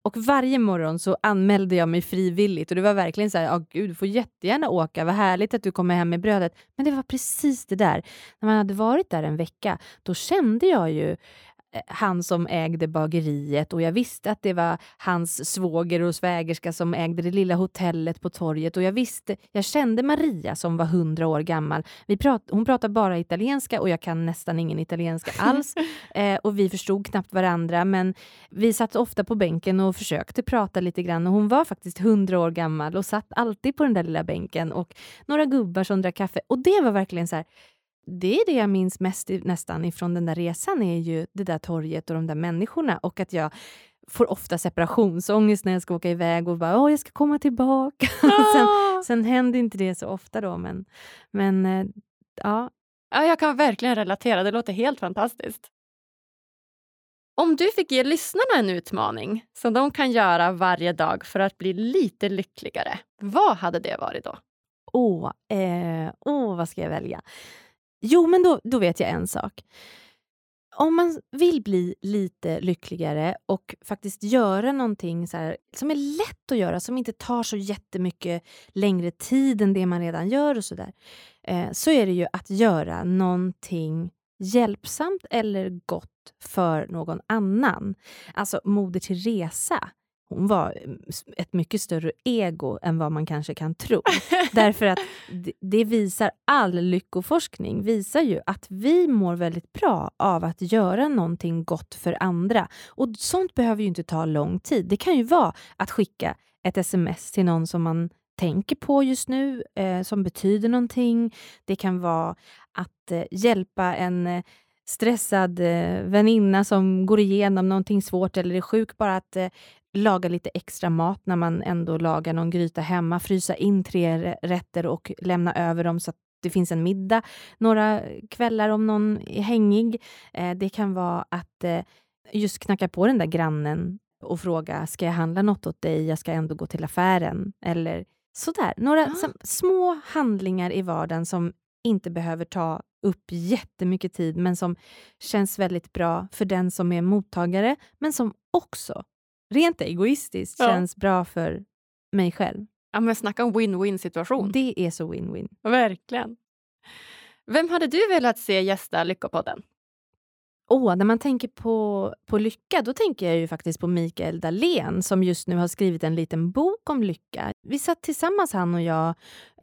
[SPEAKER 2] Och varje morgon så anmälde jag mig frivilligt och det var verkligen så här, oh, gud, du får jättegärna åka, vad härligt att du kommer hem med brödet. Men det var precis det där, när man hade varit där en vecka, då kände jag ju han som ägde bageriet och jag visste att det var hans svåger och svägerska som ägde det lilla hotellet på torget och jag visste, jag kände Maria som var hundra år gammal. Vi prat, hon pratar bara italienska och jag kan nästan ingen italienska alls *laughs* eh, och vi förstod knappt varandra men vi satt ofta på bänken och försökte prata lite grann och hon var faktiskt hundra år gammal och satt alltid på den där lilla bänken och några gubbar som drack kaffe och det var verkligen så här det är det jag minns mest nästan ifrån den där resan, är ju det där torget och de där människorna och att jag får ofta separationsångest när jag ska åka iväg och bara åh, jag ska komma tillbaka. *laughs* Ah. sen, sen händer inte det så ofta då, men, men eh, ja.
[SPEAKER 1] ja. Jag kan verkligen relatera, det låter helt fantastiskt. Om du fick ge lyssnarna en utmaning som de kan göra varje dag för att bli lite lyckligare, vad hade det varit då?
[SPEAKER 2] Åh, oh, eh, oh, vad ska jag välja? Jo, men då, då vet jag en sak. Om man vill bli lite lyckligare och faktiskt göra någonting så här, som är lätt att göra, som inte tar så jättemycket längre tid än det man redan gör och sådär, eh, så är det ju att göra någonting hjälpsamt eller gott för någon annan. Alltså Moder Teresa hon var mm, ett mycket större ego än vad man kanske kan tro. *laughs* Därför att det visar all lyckoforskning visar ju att vi mår väldigt bra av att göra någonting gott för andra. Och sånt behöver ju inte ta lång tid. Det kan ju vara att skicka ett sms till någon som man tänker på just nu, eh, som betyder någonting. Det kan vara att eh, hjälpa en eh, stressad eh, väninna som går igenom någonting svårt eller är sjuk, bara att eh, laga lite extra mat när man ändå lagar någon gryta hemma, frysa in tre rätter och lämna över dem så att det finns en middag några kvällar om någon är hängig. Eh, det kan vara att eh, just knacka på den där grannen och fråga, ska jag handla något åt dig? Jag ska ändå gå till affären. Eller sådär. Några ah. små handlingar i vardagen som inte behöver ta upp jättemycket tid, men som känns väldigt bra för den som är mottagare, men som också rent egoistiskt ja. känns bra för mig själv.
[SPEAKER 1] Ja, men snacka om win-win situation.
[SPEAKER 2] Det är så win-win.
[SPEAKER 1] Verkligen. Vem hade du velat se gästa Lyckopodden?
[SPEAKER 2] Oh, när man tänker på, på lycka, då tänker jag ju faktiskt på Mikael Dahlén som just nu har skrivit en liten bok om lycka. Vi satt tillsammans, han och jag,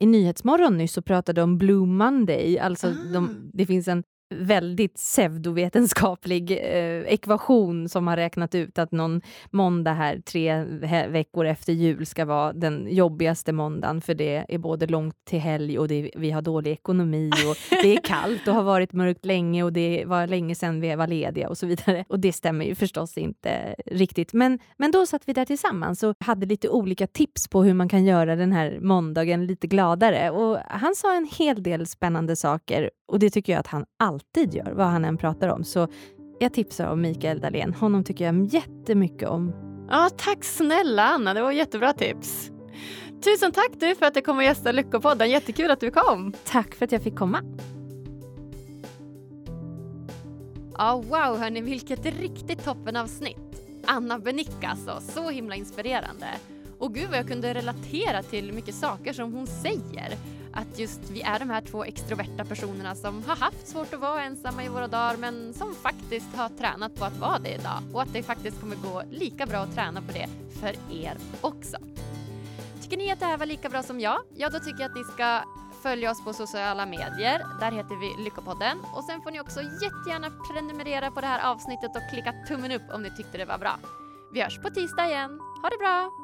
[SPEAKER 2] i Nyhetsmorgon nyss och pratade om Blue Monday. Alltså ah. de, det finns en väldigt pseudovetenskaplig eh, ekvation som har räknat ut att någon måndag här tre veckor efter jul ska vara den jobbigaste måndagen för det är både långt till helg och det, vi har dålig ekonomi och det är kallt och har varit mörkt länge och det var länge sedan vi var lediga och så vidare. Och det stämmer ju förstås inte riktigt. Men, men då satt vi där tillsammans och hade lite olika tips på hur man kan göra den här måndagen lite gladare och han sa en hel del spännande saker och det tycker jag att han alltid gör, vad han än pratar om. Så jag tipsar om Mikael Dahlén. Honom tycker jag jättemycket om.
[SPEAKER 1] Ja, tack snälla Anna, det var jättebra tips. Tusen tack du för att du kom och gästade Lyckopodden. Jättekul att du kom.
[SPEAKER 2] Tack för att jag fick komma.
[SPEAKER 1] Ja, oh, wow hörni, vilket riktigt toppenavsnitt. Anna Benick alltså, så himla inspirerande. Och gud vad jag kunde relatera till mycket saker som hon säger att just vi är de här två extroverta personerna som har haft svårt att vara ensamma i våra dagar men som faktiskt har tränat på att vara det idag och att det faktiskt kommer gå lika bra att träna på det för er också. Tycker ni att det här var lika bra som jag? Ja, då tycker jag att ni ska följa oss på sociala medier. Där heter vi Lyckopodden. Och sen får ni också jättegärna prenumerera på det här avsnittet och klicka tummen upp om ni tyckte det var bra. Vi hörs på tisdag igen. Ha det bra!